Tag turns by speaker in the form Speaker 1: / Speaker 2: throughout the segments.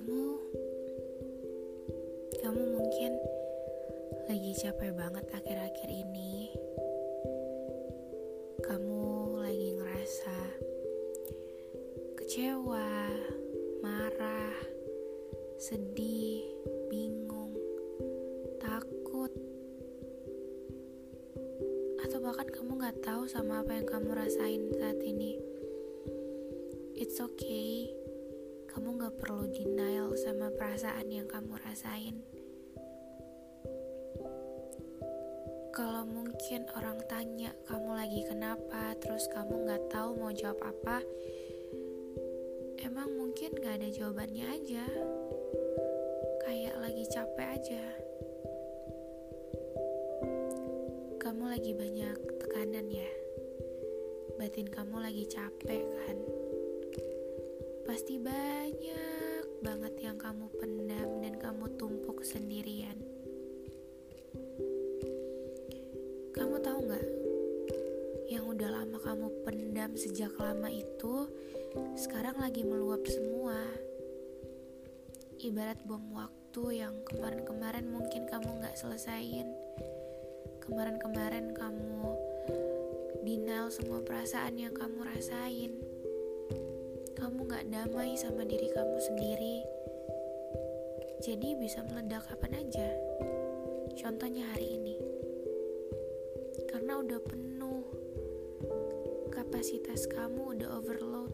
Speaker 1: Kamu, kamu mungkin lagi capek banget akhir-akhir ini. Kamu lagi ngerasa kecewa, marah, sedih, bingung, takut, atau bahkan kamu nggak tahu sama apa yang kamu rasain saat ini. It's okay. Kamu gak perlu denial sama perasaan yang kamu rasain. Kalau mungkin orang tanya kamu lagi kenapa, terus kamu gak tahu mau jawab apa, emang mungkin gak ada jawabannya aja. Kayak lagi capek aja. Kamu lagi banyak tekanan ya. Batin kamu lagi capek kan? Pasti banyak banget yang kamu pendam dan kamu tumpuk sendirian. Kamu tahu nggak? Yang udah lama kamu pendam sejak lama itu sekarang lagi meluap semua. Ibarat bom waktu yang kemarin-kemarin mungkin kamu nggak selesain. Kemarin-kemarin kamu denial semua perasaan yang kamu rasain kamu gak damai sama diri kamu sendiri. Jadi bisa meledak kapan aja. Contohnya hari ini. Karena udah penuh. Kapasitas kamu udah overload.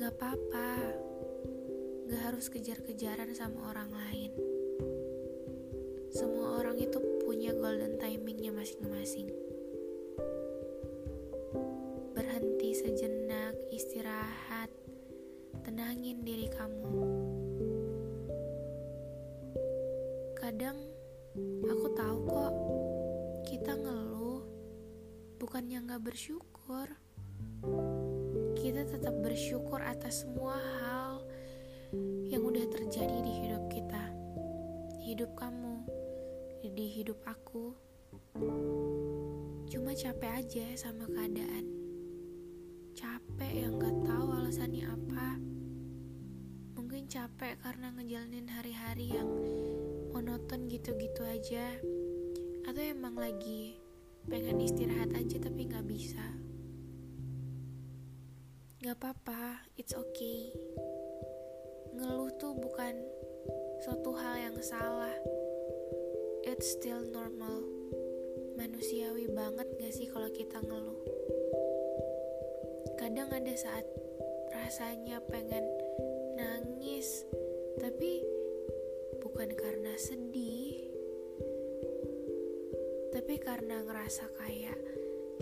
Speaker 1: Gak apa-apa. Gak harus kejar-kejaran sama orang lain. Semua orang itu punya golden timingnya masing-masing. Berhenti sejenak, istirahat, tenangin diri kamu. Kadang aku tahu kok kita ngeluh bukannya nggak bersyukur. Kita tetap bersyukur atas semua hal yang udah terjadi di hidup kita, hidup kamu, di hidup aku. Cuma capek aja sama keadaan capek yang gak tahu alasannya apa. Mungkin capek karena ngejalanin hari-hari yang monoton gitu-gitu aja. Atau emang lagi pengen istirahat aja tapi gak bisa. Gak apa-apa it's okay. Ngeluh tuh bukan suatu hal yang salah. It's still normal. Manusiawi banget gak sih kalau kita ngeluh kadang ada saat rasanya pengen nangis tapi bukan karena sedih tapi karena ngerasa kayak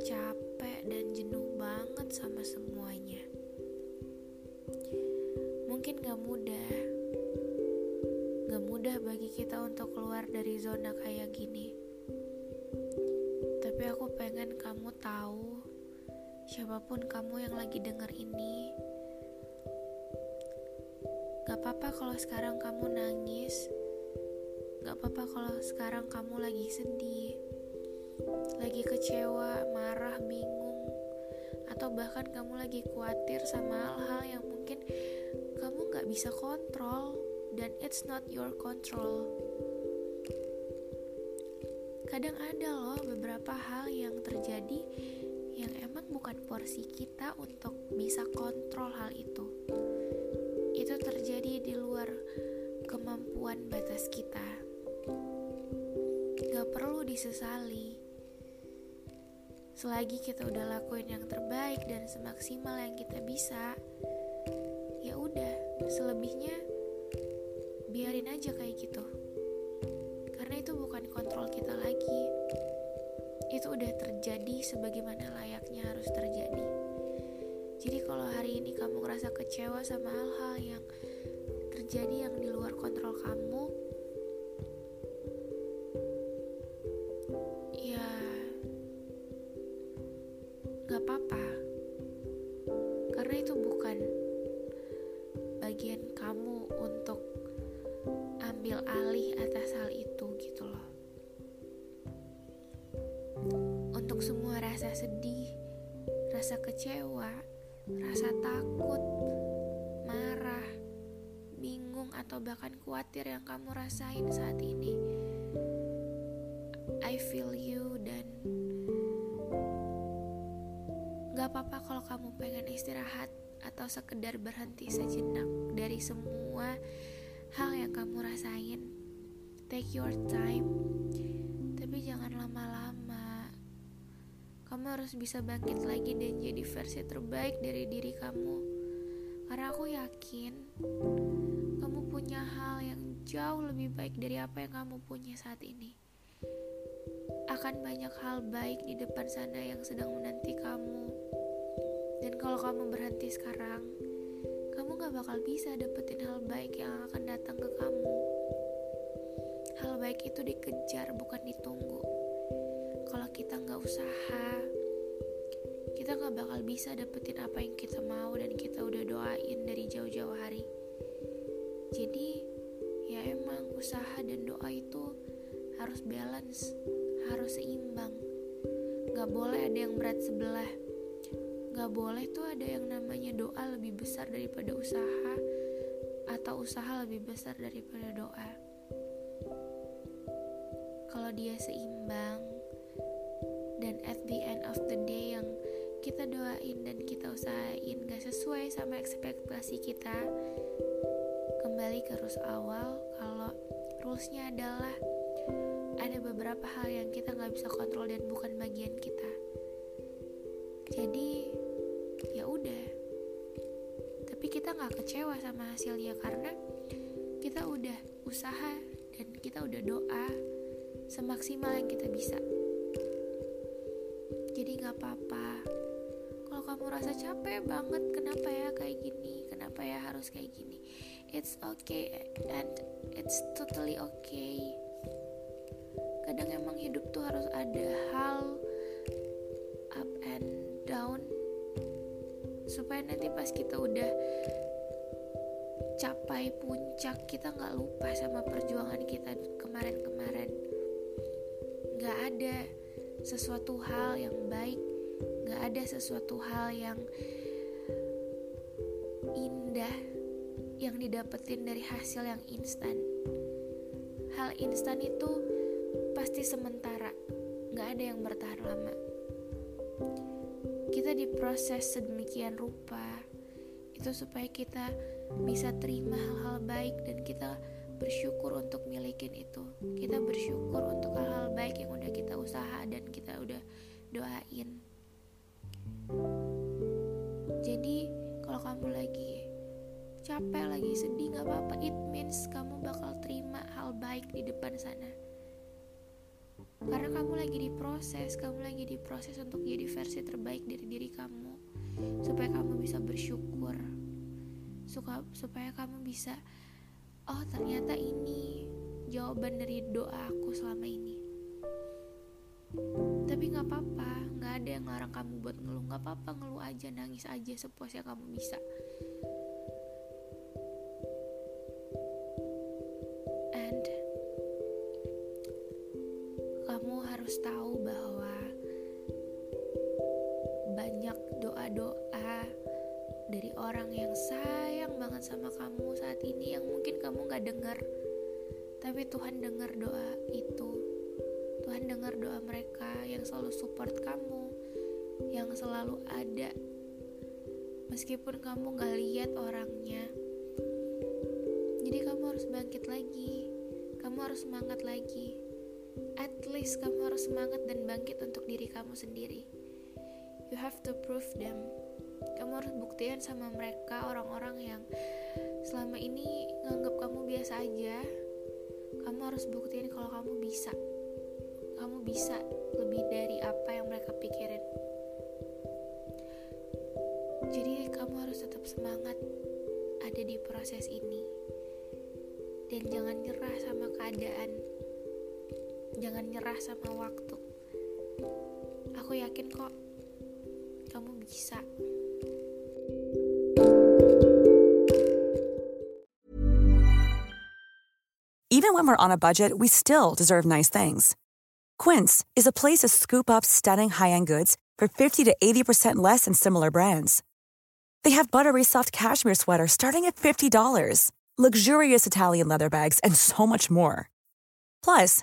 Speaker 1: capek dan jenuh banget sama semuanya. Mungkin gak mudah gak mudah bagi kita untuk keluar dari zona kayak gini. Tapi aku pengen kamu tahu siapa pun kamu yang lagi denger ini, gak apa-apa kalau sekarang kamu nangis, gak apa-apa kalau sekarang kamu lagi sedih, lagi kecewa, marah, bingung, atau bahkan kamu lagi khawatir sama hal-hal yang mungkin kamu gak bisa kontrol dan it's not your control. Kadang ada loh beberapa hal yang terjadi yang bukan porsi kita untuk bisa kontrol hal itu. Itu terjadi di luar kemampuan batas kita. Gak perlu disesali. Selagi kita udah lakuin yang terbaik dan semaksimal yang kita bisa, ya udah, selebihnya biarin aja kayak gitu. karena itu bukan kontrol kita lagi itu udah terjadi sebagaimana layaknya harus terjadi. Jadi kalau hari ini kamu ngerasa kecewa sama hal-hal yang terjadi yang di luar kontrol kamu rasa kecewa rasa takut marah bingung atau bahkan khawatir yang kamu rasain saat ini. I feel you dan gak apa-apa kalau kamu pengen istirahat atau sekedar berhenti sejenak dari semua hal yang kamu rasain. Take your time harus bisa bangkit lagi dan jadi versi terbaik dari diri kamu karena aku yakin kamu punya hal yang jauh lebih baik dari apa yang kamu punya saat ini akan banyak hal baik di depan sana yang sedang menanti kamu dan kalau kamu berhenti sekarang gak bakal bisa dapetin hal baik yang akan datang ke kamu. Hal baik itu dikejar, bukan ditunggu. Kalau kita nggak usaha, bakal bisa dapetin apa yang kita mau dan kita udah doain dari jauh-jauh hari. Jadi, ya emang usaha dan doa itu harus balance, harus seimbang. Gak boleh ada yang berat sebelah Gak boleh tuh ada yang namanya doa lebih besar daripada usaha atau usaha lebih besar daripada doa. Kalau dia seimbang dan at the end of the day yang kita doain dan kita usahain gak sesuai sama ekspektasi kita, kembali ke rules awal kalau rulesnya adalah ada beberapa hal yang kita nggak bisa kontrol dan bukan bagian kita. Jadi ya udah tapi kita nggak kecewa sama hasilnya karena kita udah usaha dan kita udah doa semaksimal yang kita bisa kalau kamu rasa capek banget kenapa ya kayak gini kenapa ya harus kayak gini. It's okay and it's totally okay. Kadang emang hidup tuh harus ada hal up and down supaya nanti pas kita udah capai puncak kita nggak lupa sama perjuangan kita kemarin-kemarin. Nggak ada sesuatu hal yang baik nggak ada sesuatu hal yang indah yang didapetin dari hasil yang instan. Hal instan itu pasti sementara. Nggak ada yang bertahan lama. Kita diproses sedemikian rupa itu supaya kita bisa terima hal-hal baik dan kita bersyukur untuk milikin itu. Kita bersyukur untuk hal-hal baik yang udah kita usaha dan kita udah doain capek lagi sedih gak apa-apa. It means kamu bakal terima hal baik di depan sana. Karena kamu lagi diproses kamu lagi diproses untuk jadi versi terbaik dari diri kamu. Supaya kamu bisa bersyukur. Suka supaya kamu bisa oh ternyata ini jawaban dari doa aku selama ini. Tapi nggak apa-apa nggak ada yang larang kamu buat ngeluh. Nggak apa-apa ngeluh aja nangis aja sepuasnya kamu bisa harus tahu bahwa banyak doa-doa dari orang yang sayang banget sama kamu saat ini yang mungkin kamu gak dengar. Tapi Tuhan dengar doa itu. Tuhan dengar doa mereka yang selalu support kamu yang selalu ada. Meskipun kamu gak lihat orangnya. Jadi kamu harus bangkit lagi. Kamu harus semangat lagi at least kamu harus semangat dan bangkit untuk diri kamu sendiri. You have to prove them. Kamu harus buktikan sama mereka orang-orang yang selama ini nganggap kamu biasa aja. kamu harus buktiin kalau kamu bisa kamu bisa lebih dari apa yang mereka pikirin jadi kamu harus tetap semangat ada di proses ini dan jangan nyerah sama keadaan jangan nyerah sama waktu aku yakin kok kamu bisa
Speaker 2: Even when we're on a budget, we still deserve nice things. Quince is a place to scoop up stunning high-end goods for 50 to 80% less than similar brands. They have buttery soft cashmere sweaters starting at $50, luxurious Italian leather bags, and so much more. Plus,